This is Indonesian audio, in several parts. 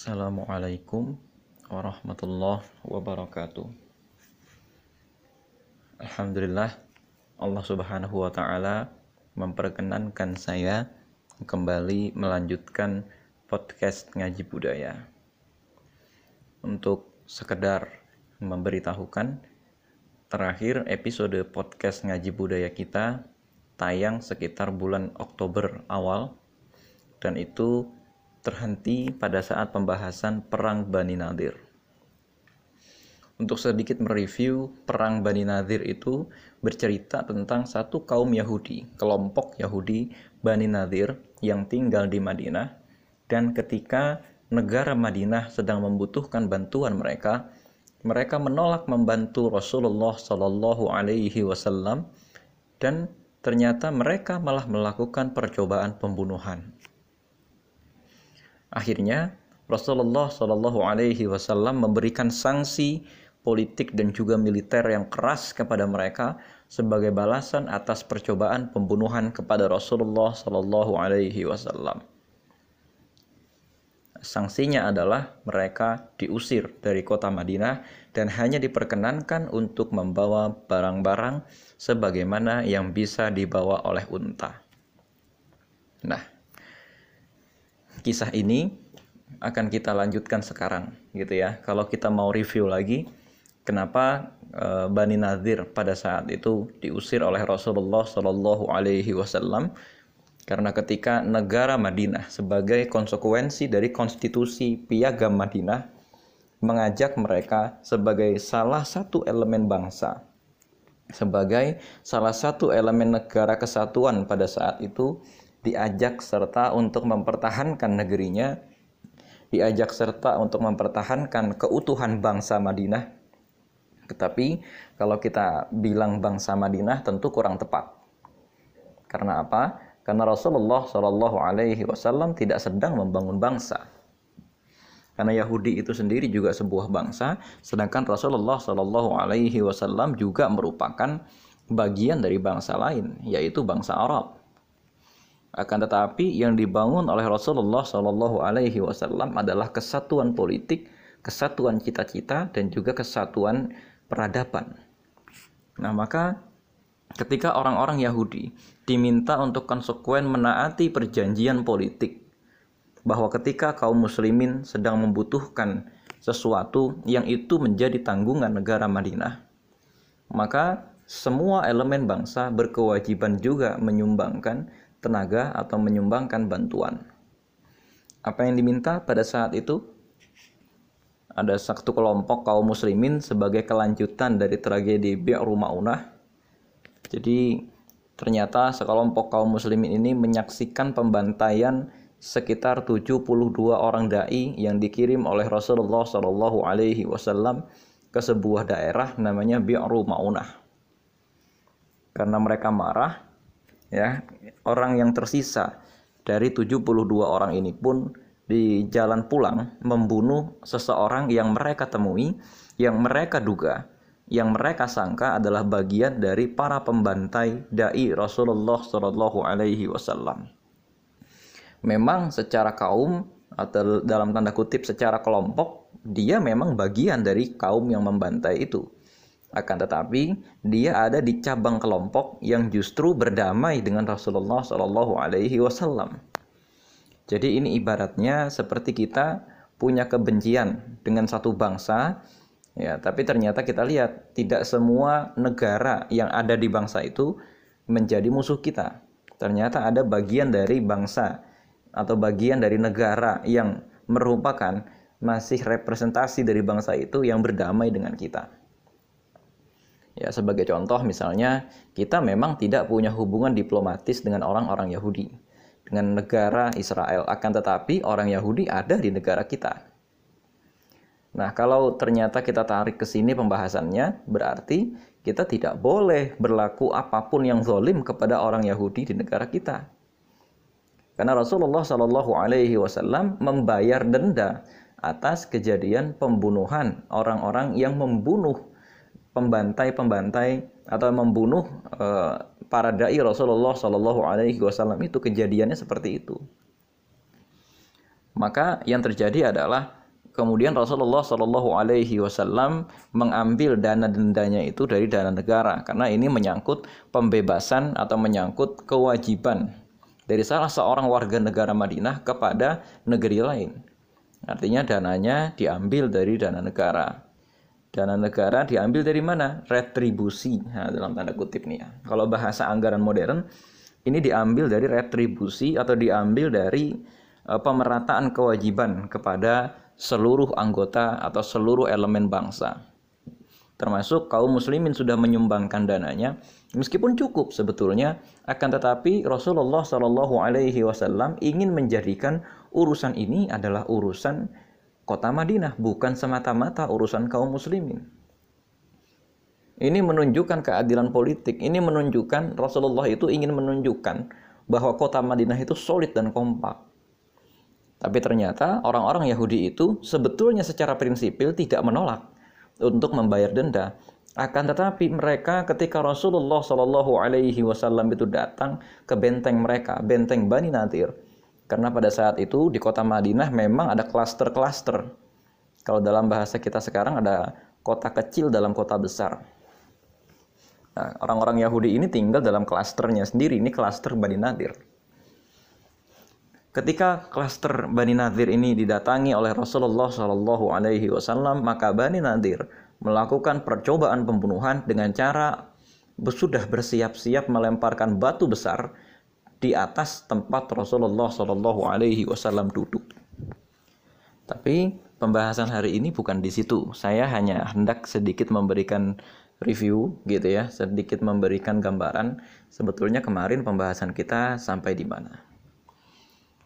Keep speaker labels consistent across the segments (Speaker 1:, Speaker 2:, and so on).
Speaker 1: Assalamualaikum warahmatullahi wabarakatuh. Alhamdulillah Allah Subhanahu wa taala memperkenankan saya kembali melanjutkan podcast ngaji budaya. Untuk sekedar memberitahukan terakhir episode podcast ngaji budaya kita tayang sekitar bulan Oktober awal dan itu terhenti pada saat pembahasan Perang Bani Nadir. Untuk sedikit mereview, Perang Bani Nadir itu bercerita tentang satu kaum Yahudi, kelompok Yahudi Bani Nadir yang tinggal di Madinah, dan ketika negara Madinah sedang membutuhkan bantuan mereka, mereka menolak membantu Rasulullah Shallallahu Alaihi Wasallam dan ternyata mereka malah melakukan percobaan pembunuhan. Akhirnya Rasulullah Shallallahu Alaihi Wasallam memberikan sanksi politik dan juga militer yang keras kepada mereka sebagai balasan atas percobaan pembunuhan kepada Rasulullah Shallallahu Alaihi Wasallam. Sanksinya adalah mereka diusir dari kota Madinah dan hanya diperkenankan untuk membawa barang-barang sebagaimana yang bisa dibawa oleh unta. Nah, kisah ini akan kita lanjutkan sekarang gitu ya. Kalau kita mau review lagi kenapa e, Bani Nadir pada saat itu diusir oleh Rasulullah Shallallahu alaihi wasallam karena ketika negara Madinah sebagai konsekuensi dari konstitusi piagam Madinah mengajak mereka sebagai salah satu elemen bangsa sebagai salah satu elemen negara kesatuan pada saat itu diajak serta untuk mempertahankan negerinya, diajak serta untuk mempertahankan keutuhan bangsa Madinah. Tetapi kalau kita bilang bangsa Madinah tentu kurang tepat. Karena apa? Karena Rasulullah Shallallahu Alaihi Wasallam tidak sedang membangun bangsa. Karena Yahudi itu sendiri juga sebuah bangsa, sedangkan Rasulullah Shallallahu Alaihi Wasallam juga merupakan bagian dari bangsa lain, yaitu bangsa Arab. Akan tetapi yang dibangun oleh Rasulullah Shallallahu Alaihi Wasallam adalah kesatuan politik, kesatuan cita-cita, dan juga kesatuan peradaban. Nah maka ketika orang-orang Yahudi diminta untuk konsekuen menaati perjanjian politik bahwa ketika kaum muslimin sedang membutuhkan sesuatu yang itu menjadi tanggungan negara Madinah, maka semua elemen bangsa berkewajiban juga menyumbangkan tenaga atau menyumbangkan bantuan. Apa yang diminta pada saat itu? Ada satu kelompok kaum muslimin sebagai kelanjutan dari tragedi Bi'ru Ma'unah. Jadi ternyata sekelompok kaum muslimin ini menyaksikan pembantaian sekitar 72 orang dai yang dikirim oleh Rasulullah Shallallahu alaihi wasallam ke sebuah daerah namanya Bi'ru Ma'unah. Karena mereka marah, ya orang yang tersisa dari 72 orang ini pun di jalan pulang membunuh seseorang yang mereka temui yang mereka duga yang mereka sangka adalah bagian dari para pembantai dai Rasulullah Shallallahu Alaihi Wasallam. Memang secara kaum atau dalam tanda kutip secara kelompok dia memang bagian dari kaum yang membantai itu. Akan tetapi dia ada di cabang kelompok yang justru berdamai dengan Rasulullah Shallallahu Alaihi Wasallam. Jadi ini ibaratnya seperti kita punya kebencian dengan satu bangsa, ya. Tapi ternyata kita lihat tidak semua negara yang ada di bangsa itu menjadi musuh kita. Ternyata ada bagian dari bangsa atau bagian dari negara yang merupakan masih representasi dari bangsa itu yang berdamai dengan kita. Ya, sebagai contoh misalnya, kita memang tidak punya hubungan diplomatis dengan orang-orang Yahudi, dengan negara Israel, akan tetapi orang Yahudi ada di negara kita. Nah, kalau ternyata kita tarik ke sini pembahasannya, berarti kita tidak boleh berlaku apa pun yang zolim kepada orang Yahudi di negara kita. Karena Rasulullah Shallallahu Alaihi Wasallam membayar denda atas kejadian pembunuhan orang-orang yang membunuh pembantai-pembantai atau membunuh uh, para dai Rasulullah Shallallahu Alaihi Wasallam itu kejadiannya seperti itu. Maka yang terjadi adalah kemudian Rasulullah Shallallahu Alaihi Wasallam mengambil dana dendanya itu dari dana negara karena ini menyangkut pembebasan atau menyangkut kewajiban dari salah seorang warga negara Madinah kepada negeri lain. Artinya dananya diambil dari dana negara. Dana negara diambil dari mana? Retribusi nah, dalam tanda kutip nih ya. Kalau bahasa anggaran modern ini diambil dari retribusi atau diambil dari uh, pemerataan kewajiban kepada seluruh anggota atau seluruh elemen bangsa. Termasuk kaum muslimin sudah menyumbangkan dananya meskipun cukup sebetulnya akan tetapi Rasulullah Shallallahu alaihi wasallam ingin menjadikan urusan ini adalah urusan kota Madinah, bukan semata-mata urusan kaum muslimin. Ini menunjukkan keadilan politik. Ini menunjukkan Rasulullah itu ingin menunjukkan bahwa kota Madinah itu solid dan kompak. Tapi ternyata orang-orang Yahudi itu sebetulnya secara prinsipil tidak menolak untuk membayar denda. Akan tetapi mereka ketika Rasulullah Shallallahu Alaihi Wasallam itu datang ke benteng mereka, benteng Bani Nadir, karena pada saat itu di kota Madinah memang ada klaster-klaster. Kalau dalam bahasa kita sekarang ada kota kecil dalam kota besar. Nah, orang-orang Yahudi ini tinggal dalam klasternya sendiri. Ini klaster Bani Nadir. Ketika klaster Bani Nadir ini didatangi oleh Rasulullah Shallallahu Alaihi Wasallam, maka Bani Nadir melakukan percobaan pembunuhan dengan cara sudah bersiap-siap melemparkan batu besar di atas tempat Rasulullah Shallallahu Alaihi Wasallam duduk. Tapi pembahasan hari ini bukan di situ. Saya hanya hendak sedikit memberikan review gitu ya, sedikit memberikan gambaran sebetulnya kemarin pembahasan kita sampai di mana.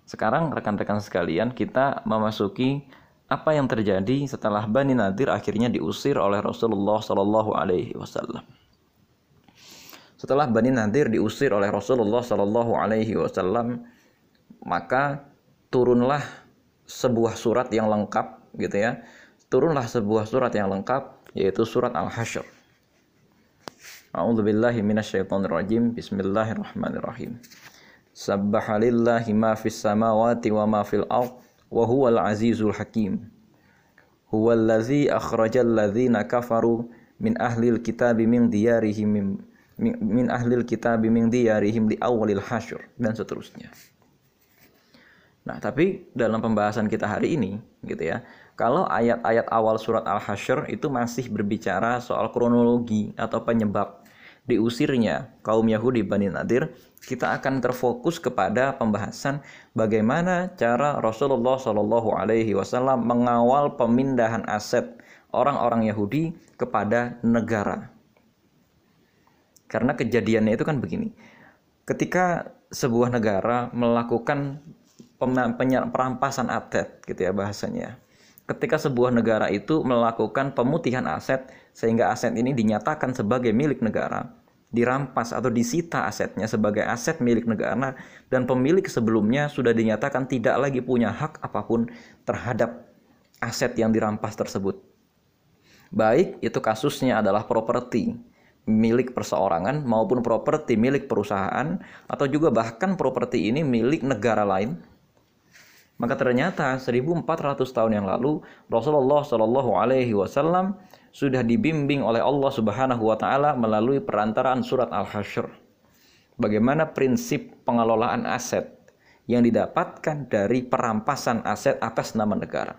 Speaker 1: Sekarang rekan-rekan sekalian kita memasuki apa yang terjadi setelah Bani Nadir akhirnya diusir oleh Rasulullah Shallallahu Alaihi Wasallam. Setelah Bani Nadir diusir oleh Rasulullah Shallallahu Alaihi Wasallam, maka turunlah sebuah surat yang lengkap, gitu ya. Turunlah sebuah surat yang lengkap, yaitu surat Al-Hasyr. A'udzu billahi minasyaitonir rajim. Bismillahirrahmanirrahim. Sabbaha lillahi ma fis samawati wa ma fil ard wa huwal azizul hakim. Huwal ladzi akhrajal ladzina kafaru min ahlil kitabi min diyarihim min ahlil kitab min diyarihim di awalil hasyur dan seterusnya. Nah, tapi dalam pembahasan kita hari ini gitu ya. Kalau ayat-ayat awal surat Al-Hasyr itu masih berbicara soal kronologi atau penyebab diusirnya kaum Yahudi Bani Nadir, kita akan terfokus kepada pembahasan bagaimana cara Rasulullah Shallallahu Alaihi Wasallam mengawal pemindahan aset orang-orang Yahudi kepada negara karena kejadiannya itu kan begini. Ketika sebuah negara melakukan perampasan aset gitu ya bahasanya. Ketika sebuah negara itu melakukan pemutihan aset sehingga aset ini dinyatakan sebagai milik negara, dirampas atau disita asetnya sebagai aset milik negara dan pemilik sebelumnya sudah dinyatakan tidak lagi punya hak apa pun terhadap aset yang dirampas tersebut. Baik itu kasusnya adalah properti milik perseorangan maupun properti milik perusahaan atau juga bahkan properti ini milik negara lain maka ternyata 1400 tahun yang lalu Rasulullah Shallallahu alaihi wasallam sudah dibimbing oleh Allah Subhanahu wa taala melalui perantaraan surat Al-Hasyr. Bagaimana prinsip pengelolaan aset yang didapatkan dari perampasan aset atas nama negara.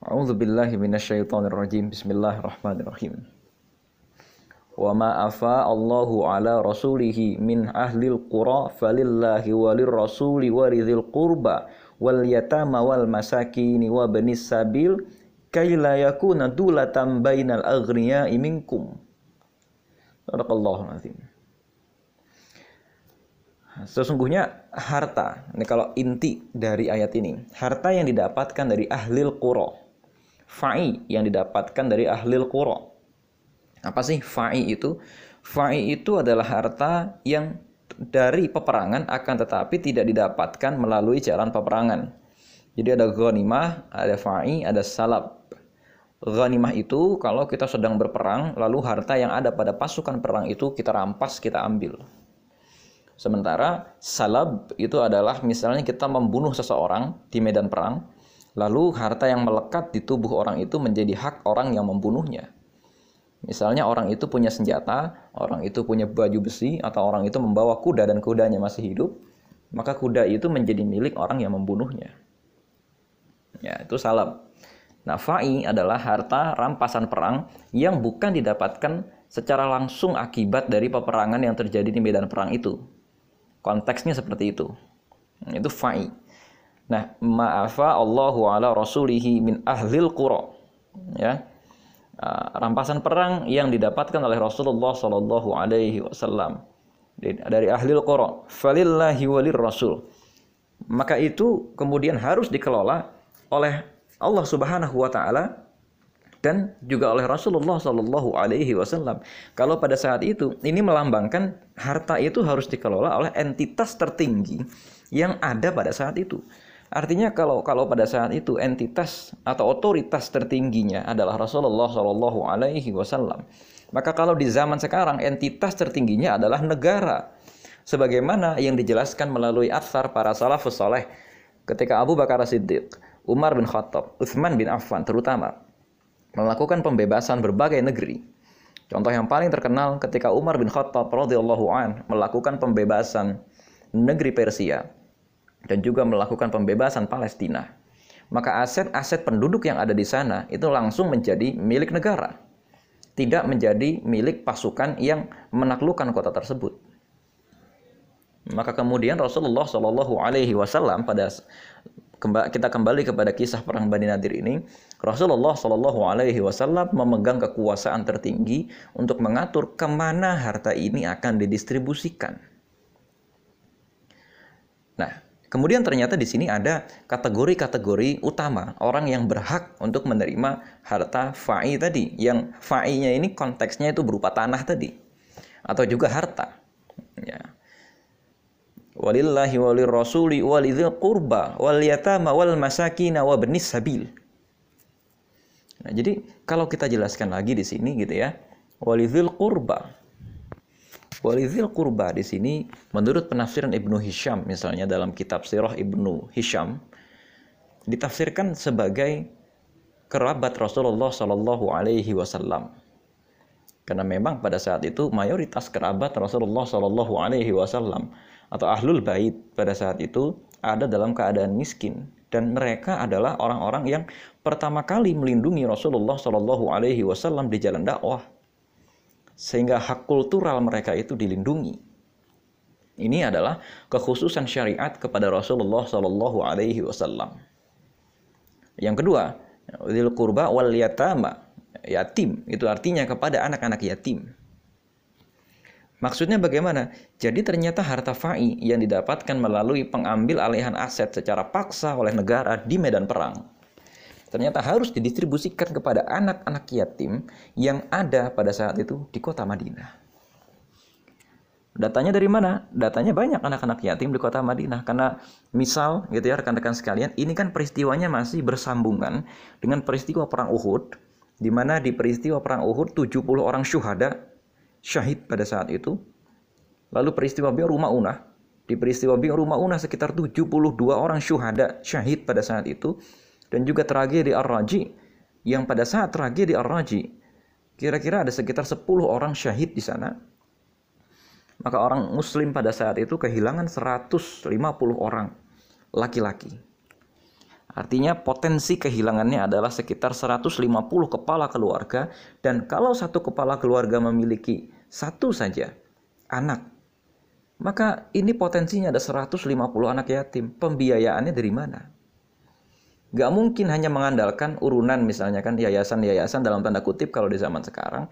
Speaker 1: A'udzubillahi minasyaitonirrajim. Bismillahirrahmanirrahim wa ma afa Allahu ala rasulihi min ahlil qura falillahi walir rasuli waridhil qurba wal yatama wal masakini wa banis sabil kaila yakuna dulatan bainal aghniya'i minkum Sadaqallahu azim Sesungguhnya harta, ini kalau inti dari ayat ini, harta yang didapatkan dari ahlil qura. Fa'i yang didapatkan dari ahlil qura apa sih fa'i itu? Fa'i itu adalah harta yang dari peperangan akan tetapi tidak didapatkan melalui jalan peperangan. Jadi ada ghanimah, ada fa'i, ada salab. Ghanimah itu kalau kita sedang berperang, lalu harta yang ada pada pasukan perang itu kita rampas, kita ambil. Sementara salab itu adalah misalnya kita membunuh seseorang di medan perang, lalu harta yang melekat di tubuh orang itu menjadi hak orang yang membunuhnya. Misalnya orang itu punya senjata, orang itu punya baju besi, atau orang itu membawa kuda dan kudanya masih hidup, maka kuda itu menjadi milik orang yang membunuhnya. Ya, itu salab. Nah, fa'i adalah harta rampasan perang yang bukan didapatkan secara langsung akibat dari peperangan yang terjadi di medan perang itu. Konteksnya seperti itu. Itu fa'i. Nah, ma'afa Allahu ala rasulihi min ahlil qura. Ya. Ah, rampasan perang yang didapatkan oleh Rasulullah Shallallahu alaihi wasallam dari ahlil qura. Falillahi walir rasul. Maka itu kemudian harus dikelola oleh Allah Subhanahu wa taala dan juga oleh Rasulullah Shallallahu Alaihi Wasallam. Kalau pada saat itu ini melambangkan harta itu harus dikelola oleh entitas tertinggi yang ada pada saat itu. Artinya kalau kalau pada saat itu entitas atau otoritas tertingginya adalah Rasulullah Shallallahu Alaihi Wasallam, maka kalau di zaman sekarang entitas tertingginya adalah negara, sebagaimana yang dijelaskan melalui asar para salafus soleh ketika Abu Bakar Siddiq, Umar bin Khattab, Utsman bin Affan terutama melakukan pembebasan berbagai negeri. Contoh yang paling terkenal ketika Umar bin Khattab radhiyallahu an melakukan pembebasan negeri Persia dan juga melakukan pembebasan Palestina. Maka aset-aset penduduk yang ada di sana itu langsung menjadi milik negara. Tidak menjadi milik pasukan yang menaklukkan kota tersebut. Maka kemudian Rasulullah Shallallahu Alaihi Wasallam pada kita kembali kepada kisah perang Bani Nadir ini, Rasulullah Shallallahu Alaihi Wasallam memegang kekuasaan tertinggi untuk mengatur ke mana harta ini akan didistribusikan. Kemudian ternyata di sini ada kategori-kategori utama orang yang berhak untuk menerima harta fa'i tadi, yang fa'inya ini konteksnya itu berupa tanah tadi, atau juga harta. Ya walillahi walir rasuli walidhil qurba wal yatama wal masakin wa benis sabil. Nah, jadi kalau kita jelaskan lagi di sini gitu ya, walidhil qurba. Walidhil qurba di sini menurut penafsiran Ibnu Hisham misalnya dalam kitab Sirah Ibnu Hisham ditafsirkan sebagai kerabat Rasulullah Shallallahu alaihi wasallam. Karena memang pada saat itu mayoritas kerabat Rasulullah Shallallahu alaihi wasallam atau ahlul bait pada saat itu ada dalam keadaan miskin dan mereka adalah orang-orang yang pertama kali melindungi Rasulullah Shallallahu Alaihi Wasallam di jalan dakwah sehingga hak kultural mereka itu dilindungi. Ini adalah kekhususan syariat kepada Rasulullah Shallallahu Alaihi Wasallam. Yang kedua, zil kurba wal yatama, yatim itu artinya kepada anak-anak yatim. Maksudnya bagaimana? Jadi ternyata harta fa'i yang didapatkan melalui pengambil alihan aset secara paksa oleh negara di medan perang ternyata harus didistribusikan kepada anak-anak yatim yang ada pada saat itu di kota Madinah. Datanya dari mana? Datanya banyak anak-anak yatim di kota Madinah karena misal gitu ya rekan-rekan sekalian, ini kan peristiwanya masih bersambungan dengan peristiwa perang Uhud di mana di peristiwa perang Uhud 70 orang syuhada syahid pada saat itu. Lalu peristiwa Bi'ru Ma'unah, di peristiwa Bi'ru Ma'unah sekitar 72 orang syuhada syahid pada saat itu dan juga tragedi Ar-Raji yang pada saat tragedi Ar-Raji kira-kira ada sekitar 10 orang syahid di sana. Maka orang muslim pada saat itu kehilangan 150 orang laki-laki. Artinya potensi kehilangannya adalah sekitar 150 kepala keluarga dan kalau satu kepala keluarga memiliki satu saja anak, maka ini potensinya ada 150 anak yatim. Pembiayaannya dari mana? Gak mungkin hanya mengandalkan urunan misalnya kan yayasan-yayasan dalam tanda kutip kalau di zaman sekarang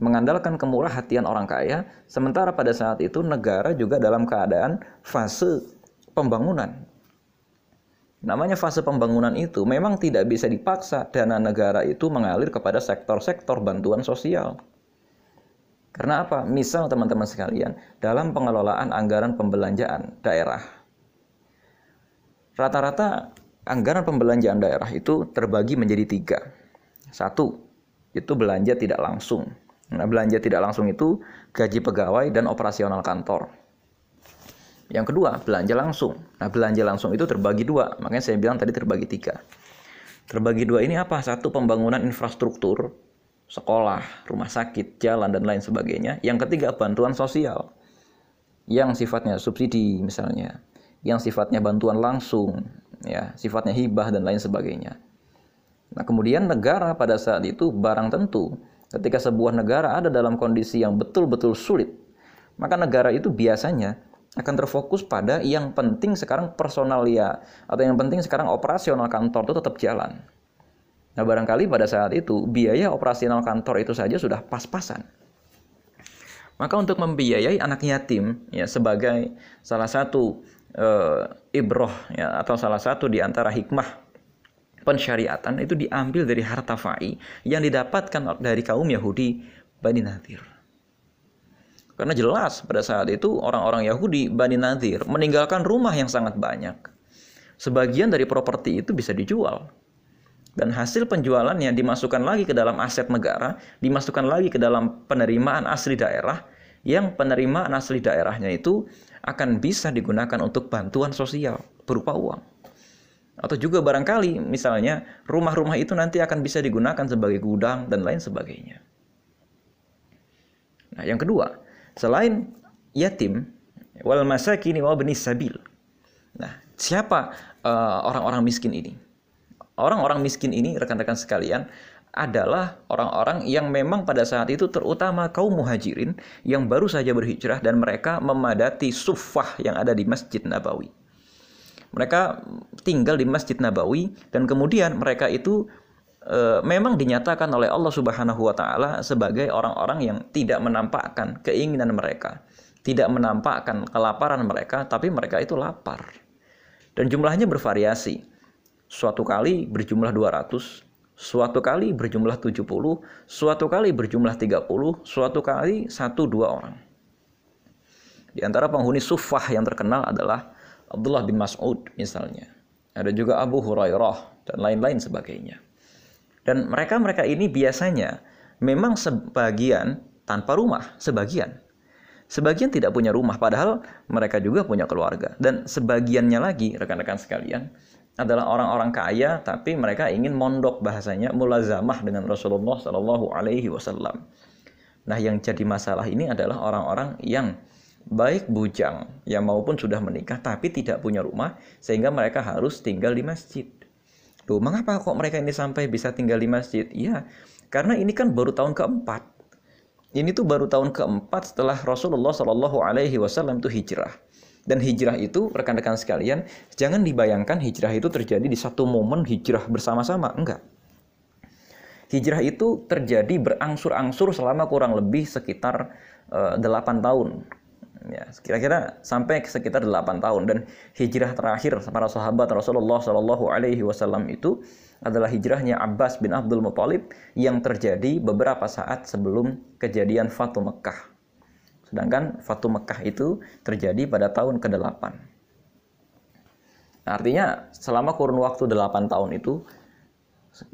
Speaker 1: mengandalkan kemurah hatian orang kaya sementara pada saat itu negara juga dalam keadaan fase pembangunan Namanya fase pembangunan itu memang tidak bisa dipaksa dana negara itu mengalir kepada sektor-sektor bantuan sosial. Karena apa? Misal teman-teman sekalian, dalam pengelolaan anggaran pembelanjaan daerah, rata-rata anggaran pembelanjaan daerah itu terbagi menjadi tiga. Satu, itu belanja tidak langsung. Nah, belanja tidak langsung itu gaji pegawai dan operasional kantor. Yang kedua, belanja langsung. Nah, belanja langsung itu terbagi dua. Makanya saya bilang tadi terbagi tiga. Terbagi dua ini apa? Satu, pembangunan infrastruktur, sekolah, rumah sakit, jalan, dan lain sebagainya. Yang ketiga, bantuan sosial. Yang sifatnya subsidi misalnya. Yang sifatnya bantuan langsung, ya, sifatnya hibah, dan lain sebagainya. Nah, kemudian negara pada saat itu barang tentu ketika sebuah negara ada dalam kondisi yang betul-betul sulit, maka negara itu biasanya akan terfokus pada yang penting sekarang personalia atau yang penting sekarang operasional kantor itu tetap jalan. Nah, barangkali pada saat itu biaya operasional kantor itu saja sudah pas-pasan. Maka untuk membiayai anak yatim ya sebagai salah satu e, ibroh ya atau salah satu di antara hikmah pensyariatan itu diambil dari harta fa'i yang didapatkan dari kaum Yahudi Bani Nadir. Karena jelas pada saat itu orang-orang Yahudi Bani Nadir meninggalkan rumah yang sangat banyak. Sebagian dari properti itu bisa dijual. Dan hasil penjualannya dimasukkan lagi ke dalam aset negara, dimasukkan lagi ke dalam penerimaan asli daerah, yang penerimaan asli daerahnya itu akan bisa digunakan untuk bantuan sosial berupa uang. Atau juga barangkali misalnya rumah-rumah itu nanti akan bisa digunakan sebagai gudang dan lain sebagainya. Nah, yang kedua, selain yatim wal masakini wa benis sabil. Nah, siapa eh, orang-orang uh, miskin ini? Orang-orang miskin ini rekan-rekan sekalian adalah orang-orang yang memang pada saat itu terutama kaum muhajirin yang baru saja berhijrah dan mereka memadati sufah yang ada di Masjid Nabawi. Mereka tinggal di Masjid Nabawi dan kemudian mereka itu e, memang dinyatakan oleh Allah Subhanahu wa taala sebagai orang-orang yang tidak menampakkan keinginan mereka, tidak menampakkan kelaparan mereka, tapi mereka itu lapar. Dan jumlahnya bervariasi. Suatu kali berjumlah 200, suatu kali berjumlah 70, suatu kali berjumlah 30, suatu kali 1 2 orang. Di antara penghuni sufah yang terkenal adalah Abdullah bin Mas'ud misalnya. Ada juga Abu Hurairah dan lain-lain sebagainya. Dan mereka-mereka ini biasanya memang sebagian tanpa rumah, sebagian. Sebagian tidak punya rumah, padahal mereka juga punya keluarga. Dan sebagiannya lagi, rekan-rekan sekalian, adalah orang-orang kaya, tapi mereka ingin mondok bahasanya mulazamah dengan Rasulullah Shallallahu Alaihi Wasallam. Nah, yang jadi masalah ini adalah orang-orang yang baik bujang ya maupun sudah menikah tapi tidak punya rumah sehingga mereka harus tinggal di masjid. Loh, mengapa kok mereka ini sampai bisa tinggal di masjid? Iya, karena ini kan baru tahun keempat. Ini tuh baru tahun keempat setelah Rasulullah Shallallahu Alaihi Wasallam itu hijrah. Dan hijrah itu rekan-rekan sekalian, jangan dibayangkan hijrah itu terjadi di satu momen hijrah bersama-sama, enggak. Hijrah itu terjadi berangsur-angsur selama kurang lebih sekitar uh, eh, 8 tahun ya kira-kira sampai sekitar 8 tahun dan hijrah terakhir para sahabat Rasulullah Shallallahu Alaihi Wasallam itu adalah hijrahnya Abbas bin Abdul Muthalib yang terjadi beberapa saat sebelum kejadian Fatu Mekah. Sedangkan Fatu Mekah itu terjadi pada tahun ke-8. Nah, artinya selama kurun waktu 8 tahun itu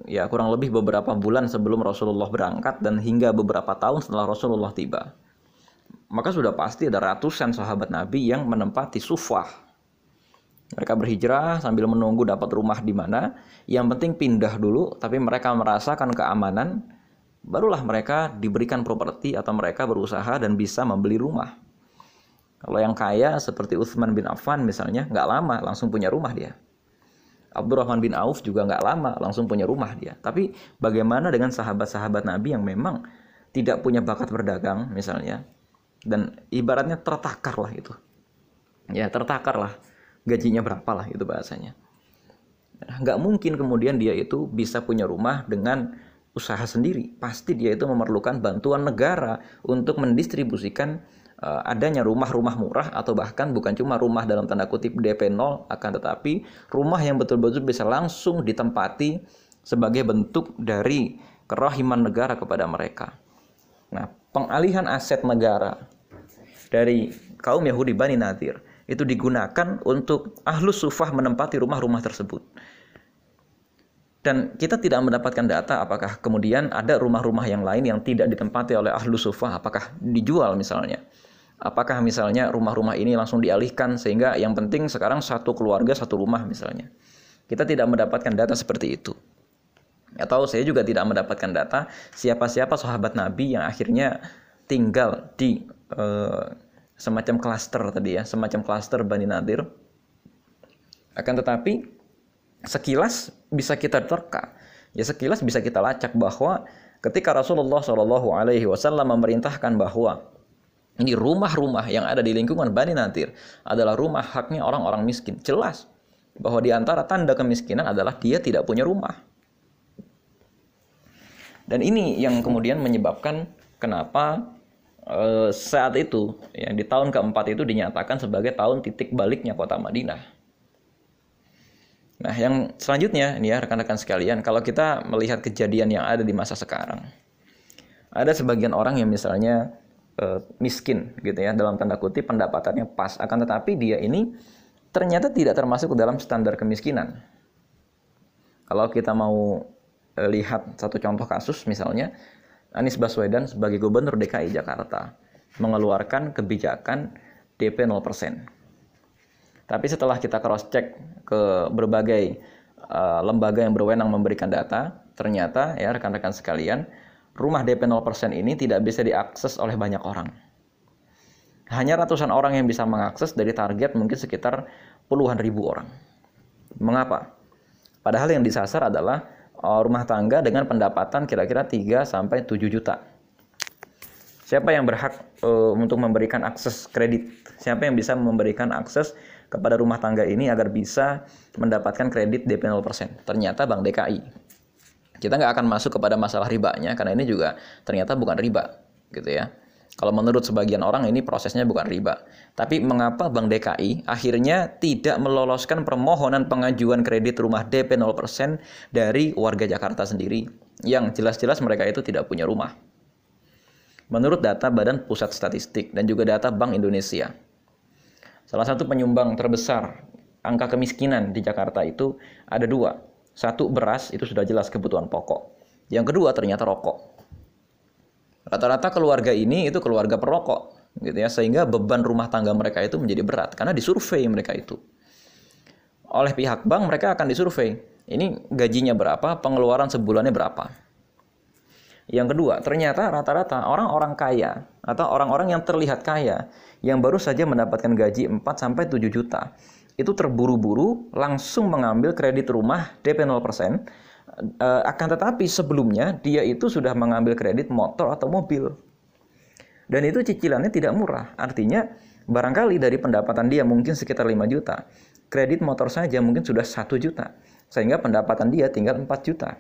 Speaker 1: ya kurang lebih beberapa bulan sebelum Rasulullah berangkat dan hingga beberapa tahun setelah Rasulullah tiba maka sudah pasti ada ratusan sahabat Nabi yang menempati sufah. Mereka berhijrah sambil menunggu dapat rumah di mana. Yang penting pindah dulu, tapi mereka merasakan keamanan, barulah mereka diberikan properti atau mereka berusaha dan bisa membeli rumah. Kalau yang kaya seperti Uthman bin Affan misalnya, nggak lama langsung punya rumah dia. Abdurrahman bin Auf juga nggak lama langsung punya rumah dia. Tapi bagaimana dengan sahabat-sahabat Nabi yang memang tidak punya bakat berdagang misalnya, dan ibaratnya tertakar lah itu ya tertakar lah gajinya berapa lah itu bahasanya nggak mungkin kemudian dia itu bisa punya rumah dengan usaha sendiri pasti dia itu memerlukan bantuan negara untuk mendistribusikan uh, adanya rumah-rumah murah atau bahkan bukan cuma rumah dalam tanda kutip DP 0 akan tetapi rumah yang betul-betul bisa langsung ditempati sebagai bentuk dari kerahiman negara kepada mereka. Nah, pengalihan aset negara dari kaum Yahudi Bani Nadir itu digunakan untuk ahlus sufah menempati rumah-rumah tersebut. Dan kita tidak mendapatkan data apakah kemudian ada rumah-rumah yang lain yang tidak ditempati oleh ahlus sufah, apakah dijual misalnya. Apakah misalnya rumah-rumah ini langsung dialihkan sehingga yang penting sekarang satu keluarga satu rumah misalnya. Kita tidak mendapatkan data seperti itu. Atau saya juga tidak mendapatkan data siapa-siapa sahabat Nabi yang akhirnya tinggal di eh, semacam klaster tadi ya, semacam klaster Bani Nadir. Akan tetapi sekilas bisa kita terka, ya sekilas bisa kita lacak bahwa ketika Rasulullah Shallallahu Alaihi Wasallam memerintahkan bahwa ini rumah-rumah yang ada di lingkungan Bani Nadir adalah rumah haknya orang-orang miskin. Jelas bahwa di antara tanda kemiskinan adalah dia tidak punya rumah. Dan ini yang kemudian menyebabkan kenapa e, saat itu yang di tahun keempat itu dinyatakan sebagai tahun titik baliknya kota Madinah. Nah, yang selanjutnya ini ya rekan-rekan sekalian, kalau kita melihat kejadian yang ada di masa sekarang. Ada sebagian orang yang misalnya uh, miskin gitu ya dalam tanda kutip pendapatannya pas akan tetapi dia ini ternyata tidak termasuk dalam standar kemiskinan. Kalau kita mau uh, lihat satu contoh kasus misalnya Anies Baswedan sebagai gubernur DKI Jakarta mengeluarkan kebijakan DP 0%. Tapi setelah kita cross check ke berbagai uh, lembaga yang berwenang memberikan data, ternyata ya rekan-rekan sekalian, rumah DP 0% ini tidak bisa diakses oleh banyak orang. Hanya ratusan orang yang bisa mengakses dari target mungkin sekitar puluhan ribu orang. Mengapa? Padahal yang disasar adalah uh, rumah tangga dengan pendapatan kira-kira 3 sampai 7 juta. Siapa yang berhak uh, untuk memberikan akses kredit? Siapa yang bisa memberikan akses kepada rumah tangga ini agar bisa mendapatkan kredit DP 0%? Ternyata Bank DKI kita nggak akan masuk kepada masalah ribanya karena ini juga ternyata bukan riba gitu ya. Kalau menurut sebagian orang ini prosesnya bukan riba. Tapi mengapa Bank DKI akhirnya tidak meloloskan permohonan pengajuan kredit rumah DP 0% dari warga Jakarta sendiri yang jelas-jelas mereka itu tidak punya rumah. Menurut data Badan Pusat Statistik dan juga data Bank Indonesia, salah satu penyumbang terbesar angka kemiskinan di Jakarta itu ada dua, satu beras itu sudah jelas kebutuhan pokok. Yang kedua ternyata rokok. Rata-rata keluarga ini itu keluarga perokok gitu ya sehingga beban rumah tangga mereka itu menjadi berat karena disurvei mereka itu. Oleh pihak bank mereka akan disurvei. Ini gajinya berapa, pengeluaran sebulannya berapa. Yang kedua, ternyata rata-rata orang-orang kaya atau orang-orang yang terlihat kaya yang baru saja mendapatkan gaji 4 sampai 7 juta itu terburu-buru langsung mengambil kredit rumah DP 0%. Uh, akan tetapi sebelumnya dia itu sudah mengambil kredit motor atau mobil. Dan itu cicilannya tidak murah. Artinya barangkali dari pendapatan dia mungkin sekitar 5 juta. Kredit motor saja mungkin sudah 1 juta. Sehingga pendapatan dia tinggal 4 juta.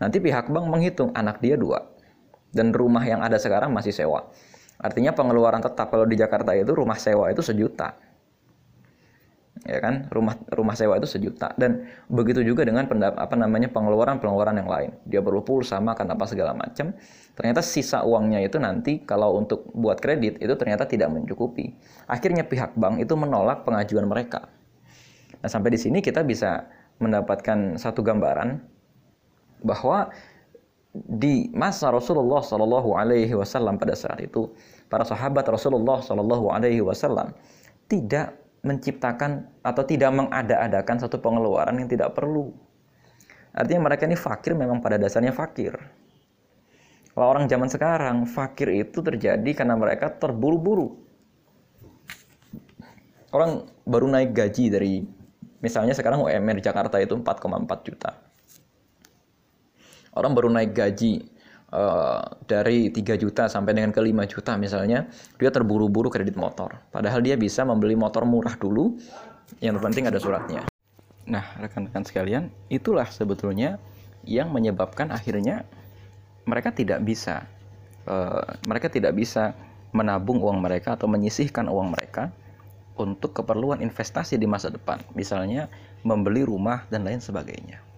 Speaker 1: Nanti pihak bank menghitung anak dia dua. Dan rumah yang ada sekarang masih sewa. Artinya pengeluaran tetap kalau di Jakarta itu rumah sewa itu sejuta. Ya kan? Rumah rumah sewa itu sejuta. Dan begitu juga dengan pendap, apa namanya pengeluaran pengeluaran yang lain. Dia perlu pulsa makan apa segala macam. Ternyata sisa uangnya itu nanti kalau untuk buat kredit itu ternyata tidak mencukupi. Akhirnya pihak bank itu menolak pengajuan mereka. Nah sampai di sini kita bisa mendapatkan satu gambaran bahwa di masa Rasulullah Shallallahu Alaihi Wasallam pada saat itu para sahabat Rasulullah Shallallahu Alaihi Wasallam tidak menciptakan atau tidak mengada-adakan satu pengeluaran yang tidak perlu. Artinya mereka ini fakir memang pada dasarnya fakir. Kalau orang zaman sekarang, fakir itu terjadi karena mereka terburu-buru. Orang baru naik gaji dari, misalnya sekarang UMR Jakarta itu 4,4 juta. Orang baru naik gaji uh, dari 3 juta sampai dengan ke 5 juta misalnya, dia terburu-buru kredit motor. Padahal dia bisa membeli motor murah dulu, yang terpenting ada suratnya. Nah, rekan-rekan sekalian, itulah sebetulnya yang menyebabkan akhirnya mereka tidak bisa uh, mereka tidak bisa menabung uang mereka atau menyisihkan uang mereka untuk keperluan investasi di masa depan, misalnya membeli rumah dan lain sebagainya.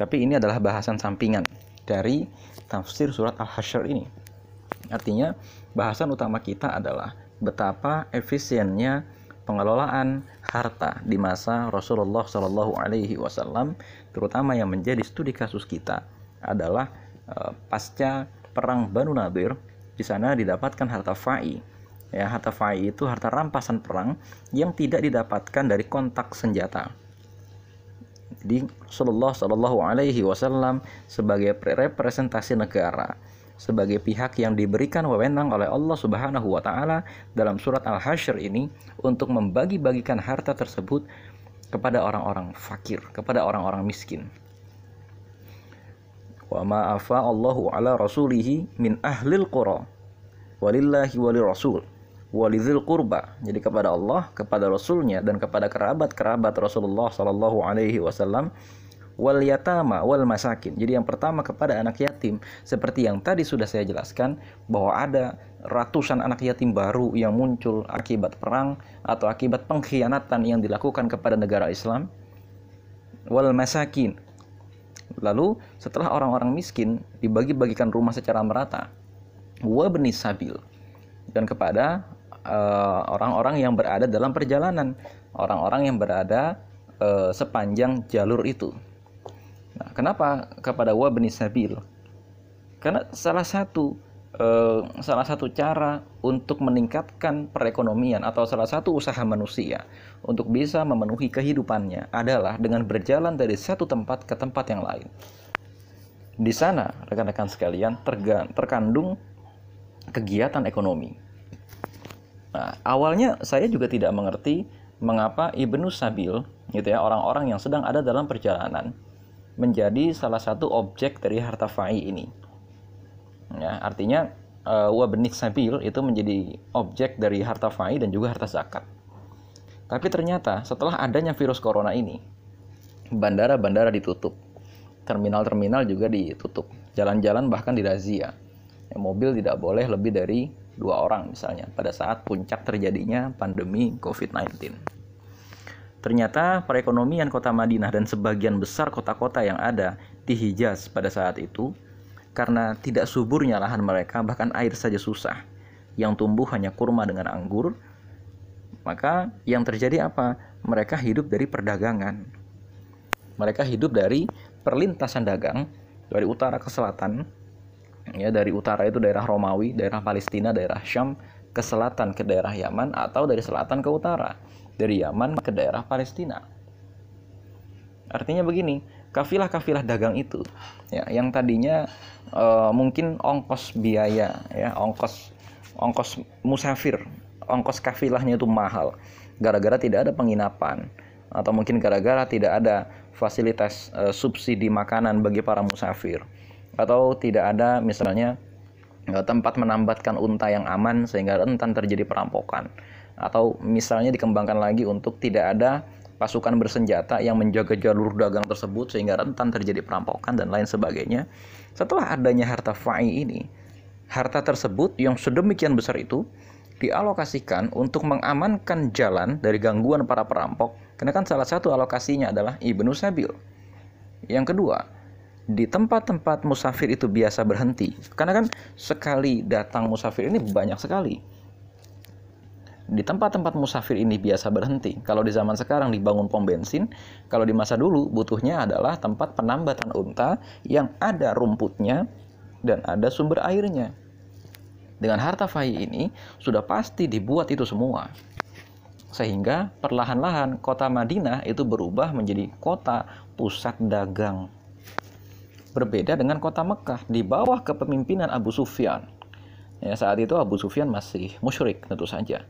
Speaker 1: Tapi ini adalah bahasan sampingan dari tafsir surat Al-Hasyr ini. Artinya, bahasan utama kita adalah betapa efisiennya pengelolaan harta di masa Rasulullah Shallallahu Alaihi Wasallam, terutama yang menjadi studi kasus kita adalah e, pasca perang Banu Nadir, di sana didapatkan harta fai. Ya, harta fai itu harta rampasan perang yang tidak didapatkan dari kontak senjata. Jadi Rasulullah Shallallahu Alaihi Wasallam sebagai representasi negara, sebagai pihak yang diberikan wewenang oleh Allah Subhanahu Wa Taala dalam surat Al Hasyr ini untuk membagi-bagikan harta tersebut kepada orang-orang fakir, kepada orang-orang miskin. Wa ma afa Allahu ala rasulihi min ahlil qura walillahi walil rasul walidhil qurba. Jadi kepada Allah, kepada Rasulnya dan kepada kerabat-kerabat Rasulullah Sallallahu alaihi wasallam wal yatama wal masakin. Jadi yang pertama kepada anak yatim seperti yang tadi sudah saya jelaskan bahwa ada ratusan anak yatim baru yang muncul akibat perang atau akibat pengkhianatan yang dilakukan kepada negara Islam. Wal masakin. Lalu setelah orang-orang miskin dibagi-bagikan rumah secara merata. Wa sabil dan kepada orang-orang uh, yang berada dalam perjalanan, orang-orang yang berada uh, sepanjang jalur itu. Nah, kenapa kepada wa sabil? Karena salah satu eh, salah satu cara untuk meningkatkan perekonomian atau salah satu usaha manusia untuk bisa memenuhi kehidupannya adalah dengan berjalan dari satu tempat ke tempat yang lain. Di sana, rekan-rekan sekalian, terkandung kegiatan ekonomi. Nah, awalnya saya juga tidak mengerti mengapa Ibnu Sabil, gitu ya, orang-orang yang sedang ada dalam perjalanan, menjadi salah satu objek dari harta fai ini. Ya, artinya uh, sabil itu menjadi objek dari harta fai dan juga harta zakat. Tapi ternyata setelah adanya virus corona ini, bandara-bandara ditutup, terminal-terminal juga ditutup, jalan-jalan bahkan dirazia. Ya, mobil tidak boleh lebih dari dua orang misalnya pada saat puncak terjadinya pandemi COVID-19. Ternyata perekonomian kota Madinah dan sebagian besar kota-kota yang ada di Hijaz pada saat itu karena tidak suburnya lahan mereka bahkan air saja susah. Yang tumbuh hanya kurma dengan anggur. Maka yang terjadi apa? Mereka hidup dari perdagangan. Mereka hidup dari perlintasan dagang dari utara ke selatan ya dari utara itu daerah Romawi daerah Palestina daerah Syam ke selatan ke daerah Yaman atau dari selatan ke utara dari Yaman ke daerah Palestina. Artinya begini, kafilah-kafilah dagang itu ya yang tadinya uh, mungkin ongkos biaya ya, ongkos ongkos musafir, ongkos kafilahnya itu mahal gara-gara tidak ada penginapan atau mungkin gara-gara tidak ada fasilitas uh, subsidi makanan bagi para musafir atau tidak ada misalnya uh, tempat menambatkan unta yang aman sehingga rentan terjadi perampokan atau misalnya dikembangkan lagi untuk tidak ada pasukan bersenjata yang menjaga jalur dagang tersebut sehingga rentan terjadi perampokan dan lain sebagainya. Setelah adanya harta fa'i ini, harta tersebut yang sedemikian besar itu dialokasikan untuk mengamankan jalan dari gangguan para perampok. Karena kan salah satu alokasinya adalah Ibnu Sabil. Yang kedua, di tempat-tempat musafir itu biasa berhenti. Karena kan sekali datang musafir ini banyak sekali di tempat-tempat musafir ini biasa berhenti. Kalau di zaman sekarang dibangun pom bensin, kalau di masa dulu butuhnya adalah tempat penambatan unta yang ada rumputnya dan ada sumber airnya. Dengan harta fai ini sudah pasti dibuat itu semua. Sehingga perlahan-lahan kota Madinah itu berubah menjadi kota pusat dagang. Berbeda dengan kota Mekah di bawah kepemimpinan Abu Sufyan. Ya, saat itu Abu Sufyan masih musyrik tentu saja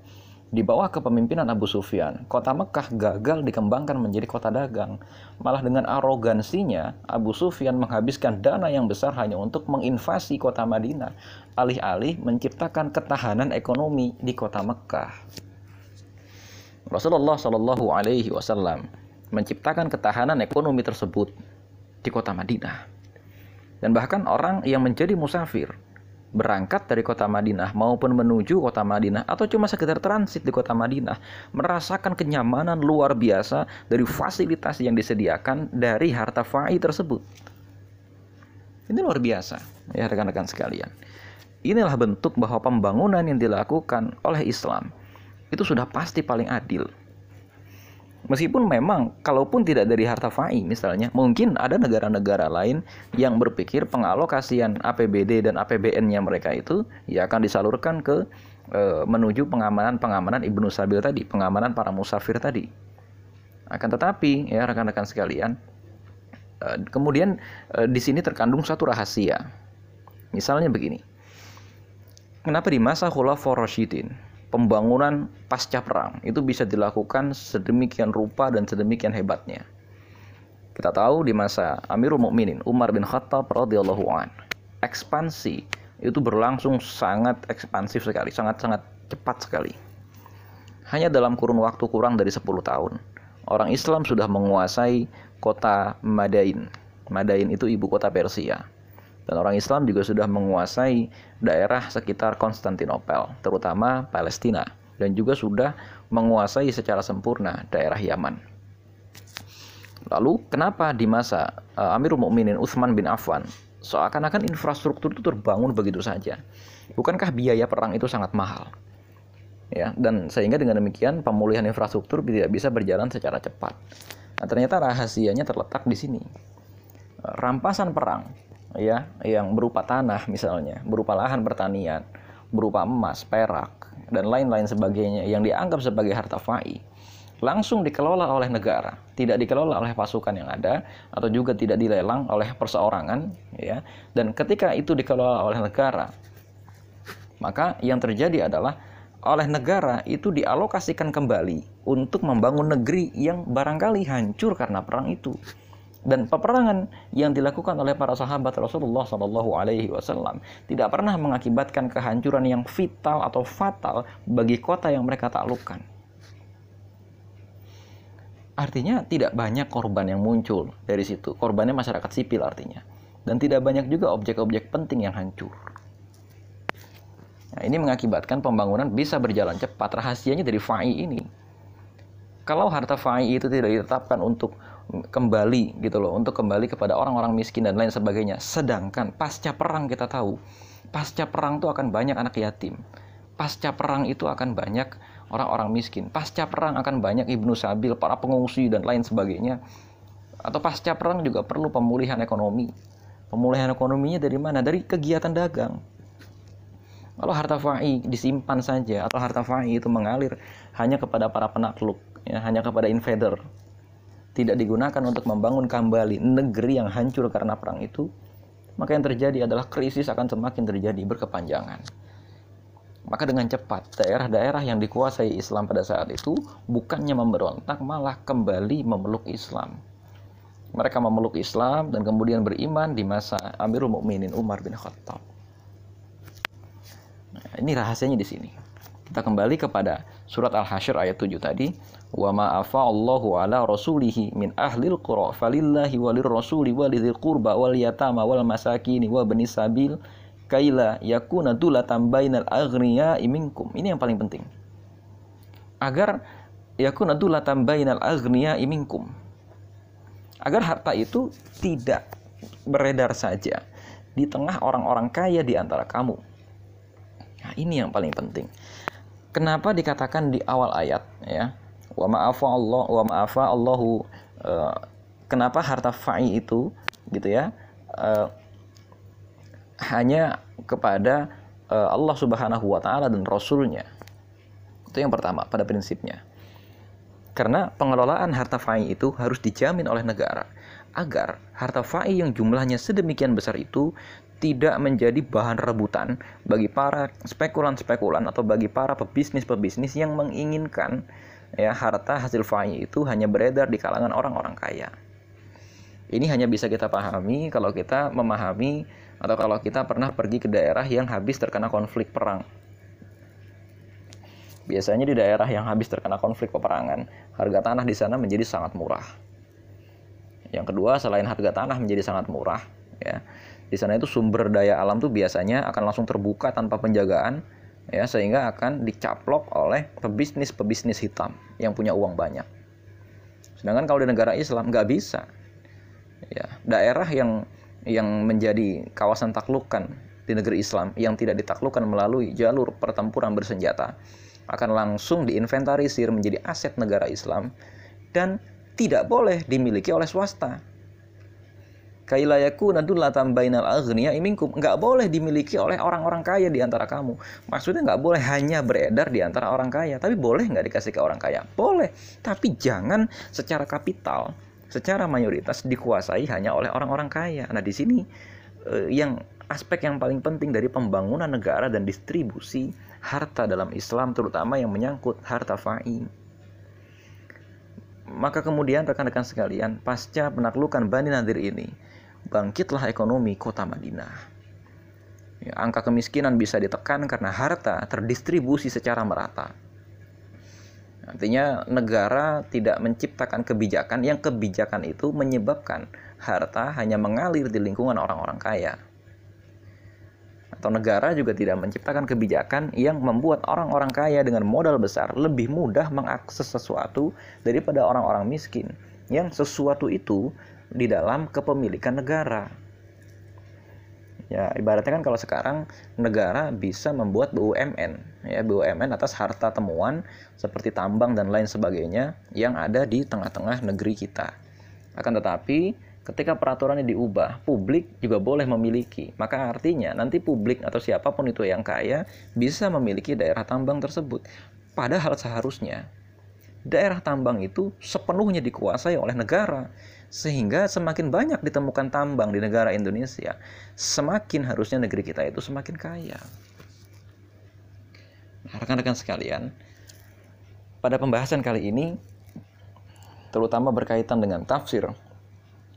Speaker 1: di bawah kepemimpinan Abu Sufyan, kota Mekah gagal dikembangkan menjadi kota dagang. Malah dengan arogansinya, Abu Sufyan menghabiskan dana yang besar hanya untuk menginvasi kota Madinah, alih-alih menciptakan ketahanan ekonomi di kota Mekah. Rasulullah Shallallahu Alaihi Wasallam menciptakan ketahanan ekonomi tersebut di kota Madinah. Dan bahkan orang yang menjadi musafir berangkat dari kota Madinah maupun menuju kota Madinah atau cuma sekedar transit di kota Madinah merasakan kenyamanan luar biasa dari fasilitas yang disediakan dari harta fa'i tersebut. Ini luar biasa ya rekan-rekan sekalian. Inilah bentuk bahwa pembangunan yang dilakukan oleh Islam itu sudah pasti paling adil. Meskipun memang kalaupun tidak dari harta FAI misalnya, mungkin ada negara-negara lain yang berpikir pengalokasian APBD dan APBN-nya mereka itu ya akan disalurkan ke e, menuju pengamanan-pengamanan Ibnu Sabil tadi, pengamanan para musafir tadi. Akan tetapi ya rekan-rekan sekalian, e, kemudian e, di sini terkandung satu rahasia. Misalnya begini. Kenapa di masa Khulafaur Rasyidin pembangunan pasca perang itu bisa dilakukan sedemikian rupa dan sedemikian hebatnya. Kita tahu di masa Amirul Mukminin Umar bin Khattab radhiyallahu an, ekspansi itu berlangsung sangat ekspansif sekali, sangat-sangat cepat sekali. Hanya dalam kurun waktu kurang dari 10 tahun, orang Islam sudah menguasai kota Madain. Madain itu ibu kota Persia dan orang Islam juga sudah menguasai daerah sekitar Konstantinopel, terutama Palestina, dan juga sudah menguasai secara sempurna daerah Yaman. Lalu, kenapa di masa uh, Amirul Mukminin Utsman bin Affan seakan-akan infrastruktur itu terbangun begitu saja? Bukankah biaya perang itu sangat mahal? Ya, dan sehingga dengan demikian pemulihan infrastruktur tidak bisa berjalan secara cepat. Nah, ternyata rahasianya terletak di sini. Rampasan perang ya yang berupa tanah misalnya, berupa lahan pertanian, berupa emas, perak dan lain-lain sebagainya yang dianggap sebagai harta fai langsung dikelola oleh negara, tidak dikelola oleh pasukan yang ada atau juga tidak dilelang oleh perseorangan ya. Dan ketika itu dikelola oleh negara, maka yang terjadi adalah oleh negara itu dialokasikan kembali untuk membangun negeri yang barangkali hancur karena perang itu dan peperangan yang dilakukan oleh para sahabat Rasulullah Shallallahu Alaihi Wasallam tidak pernah mengakibatkan kehancuran yang vital atau fatal bagi kota yang mereka taklukkan. Artinya tidak banyak korban yang muncul dari situ. Korbannya masyarakat sipil artinya. Dan tidak banyak juga objek-objek penting yang hancur. Nah, ini mengakibatkan pembangunan bisa berjalan cepat. Rahasianya dari FAI ini. Kalau harta FAI itu tidak ditetapkan untuk kembali gitu loh untuk kembali kepada orang-orang miskin dan lain sebagainya. Sedangkan pasca perang kita tahu pasca perang itu akan banyak anak yatim. Pasca perang itu akan banyak orang-orang miskin. Pasca perang akan banyak ibnu sabil para pengungsi dan lain sebagainya. Atau pasca perang juga perlu pemulihan ekonomi. Pemulihan ekonominya dari mana? Dari kegiatan dagang. Kalau harta fa'i disimpan saja atau harta fa'i itu mengalir hanya kepada para penakluk ya, hanya kepada invader tidak digunakan untuk membangun kembali negeri yang hancur karena perang itu, maka yang terjadi adalah krisis akan semakin terjadi berkepanjangan. Maka dengan cepat daerah-daerah yang dikuasai Islam pada saat itu bukannya memberontak malah kembali memeluk Islam. Mereka memeluk Islam dan kemudian beriman di masa Amirul Mukminin Umar bin Khattab. Nah, ini rahasianya di sini. Kita kembali kepada surat Al-Hasyr ayat 7 tadi wa ma Allahu ala rasulihi min ahlil qura falillahi walir rasuli walidil qurba wal yatama wal masakini wa bani sabil kaila yakuna dulatan bainal aghniya minkum. Ini yang paling penting. Agar yakuna dulatan bainal aghniya minkum. Agar harta itu tidak beredar saja di tengah orang-orang kaya di antara kamu. Nah, ini yang paling penting kenapa dikatakan di awal ayat ya wa ma'afa Allah wa ma'afa Allahu uh, kenapa harta fa'i itu gitu ya uh, hanya kepada uh, Allah Subhanahu wa taala dan rasulnya. Itu yang pertama pada prinsipnya. Karena pengelolaan harta fa'i itu harus dijamin oleh negara agar harta fa'i yang jumlahnya sedemikian besar itu tidak menjadi bahan rebutan bagi para spekulan-spekulan atau bagi para pebisnis-pebisnis yang menginginkan ya harta hasil fa'i itu hanya beredar di kalangan orang-orang kaya. Ini hanya bisa kita pahami kalau kita memahami atau kalau kita pernah pergi ke daerah yang habis terkena konflik perang. Biasanya di daerah yang habis terkena konflik peperangan, harga tanah di sana menjadi sangat murah. Yang kedua, selain harga tanah menjadi sangat murah, ya, di sana itu sumber daya alam tuh biasanya akan langsung terbuka tanpa penjagaan ya sehingga akan dicaplok oleh pebisnis-pebisnis hitam yang punya uang banyak. Sedangkan kalau di negara Islam nggak bisa. Ya, daerah yang yang menjadi kawasan taklukan di negeri Islam yang tidak ditaklukkan melalui jalur pertempuran bersenjata akan langsung diinventarisir menjadi aset negara Islam dan tidak boleh dimiliki oleh swasta. Kailayaku nadulatan bainal aghniya iminkum nggak boleh dimiliki oleh orang-orang kaya di antara kamu. Maksudnya nggak boleh hanya beredar di antara orang kaya, tapi boleh nggak dikasih ke orang kaya? Boleh, tapi jangan secara kapital, secara mayoritas dikuasai hanya oleh orang-orang kaya. Nah di sini eh, yang aspek yang paling penting dari pembangunan negara dan distribusi harta dalam Islam terutama yang menyangkut harta fai. Maka kemudian rekan-rekan sekalian, pasca penaklukan Bani Nadir ini, bangkitlah ekonomi kota Madinah. Ya, angka kemiskinan bisa ditekan karena harta terdistribusi secara merata. Artinya negara tidak menciptakan kebijakan yang kebijakan itu menyebabkan harta hanya mengalir di lingkungan orang-orang kaya. Atau negara juga tidak menciptakan kebijakan yang membuat orang-orang kaya dengan modal besar lebih mudah mengakses sesuatu daripada orang-orang miskin yang sesuatu itu di dalam kepemilikan negara. Ya, ibaratnya kan kalau sekarang negara bisa membuat BUMN, ya BUMN atas harta temuan seperti tambang dan lain sebagainya yang ada di tengah-tengah negeri kita. Akan tetapi ketika peraturannya diubah, publik juga boleh memiliki. Maka artinya nanti publik atau siapa pun itu yang kaya bisa memiliki daerah tambang tersebut. Padahal seharusnya daerah tambang itu sepenuhnya dikuasai oleh negara sehingga semakin banyak ditemukan tambang di negara Indonesia, semakin harusnya negeri kita itu semakin kaya. Nah, rekan-rekan sekalian, pada pembahasan kali ini, terutama berkaitan dengan tafsir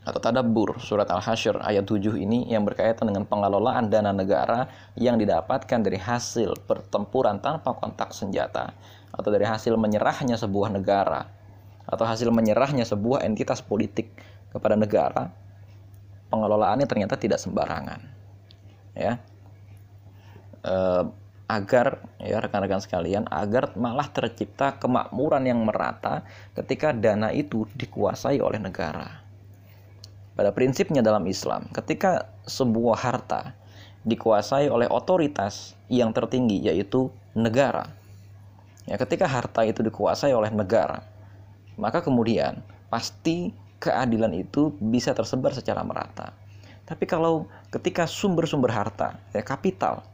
Speaker 1: atau tadabbur surat Al-Hasyr ayat 7 ini yang berkaitan dengan pengelolaan dana negara yang didapatkan dari hasil pertempuran tanpa kontak senjata atau dari hasil menyerahnya sebuah negara atau hasil menyerahnya sebuah entitas politik kepada negara, pengelolaannya ternyata tidak sembarangan. Ya. E, agar ya rekan-rekan sekalian agar malah tercipta kemakmuran yang merata ketika dana itu dikuasai oleh negara. Pada prinsipnya dalam Islam, ketika sebuah harta dikuasai oleh otoritas yang tertinggi yaitu negara. Ya, ketika harta itu dikuasai oleh negara, maka kemudian pasti keadilan itu bisa tersebar secara merata. Tapi kalau ketika sumber-sumber harta, ya kapital,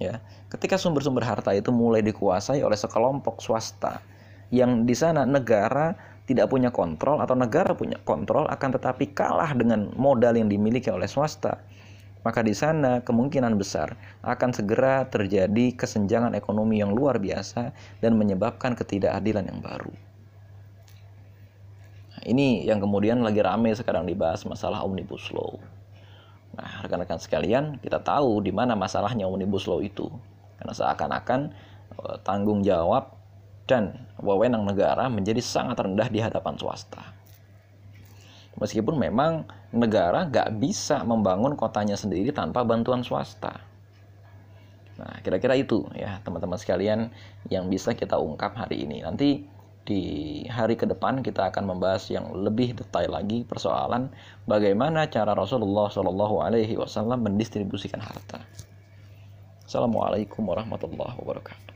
Speaker 1: ya, ketika sumber-sumber harta itu mulai dikuasai oleh sekelompok swasta yang di sana negara tidak punya kontrol atau negara punya kontrol akan tetapi kalah dengan modal yang dimiliki oleh swasta, maka di sana kemungkinan besar akan segera terjadi kesenjangan ekonomi yang luar biasa dan menyebabkan ketidakadilan yang baru. Nah, ini yang kemudian lagi rame sekarang dibahas masalah Omnibus Law. Nah, rekan-rekan sekalian, kita tahu di mana masalahnya Omnibus Law itu. Karena seakan-akan eh, tanggung jawab dan wewenang negara menjadi sangat rendah di hadapan swasta. Meskipun memang negara gak bisa membangun kotanya sendiri tanpa bantuan swasta. Nah, kira-kira itu ya teman-teman sekalian yang bisa kita ungkap hari ini. Nanti di hari ke depan kita akan membahas yang lebih detail lagi persoalan bagaimana cara Rasulullah Shallallahu Alaihi Wasallam mendistribusikan harta. Assalamualaikum warahmatullahi wabarakatuh.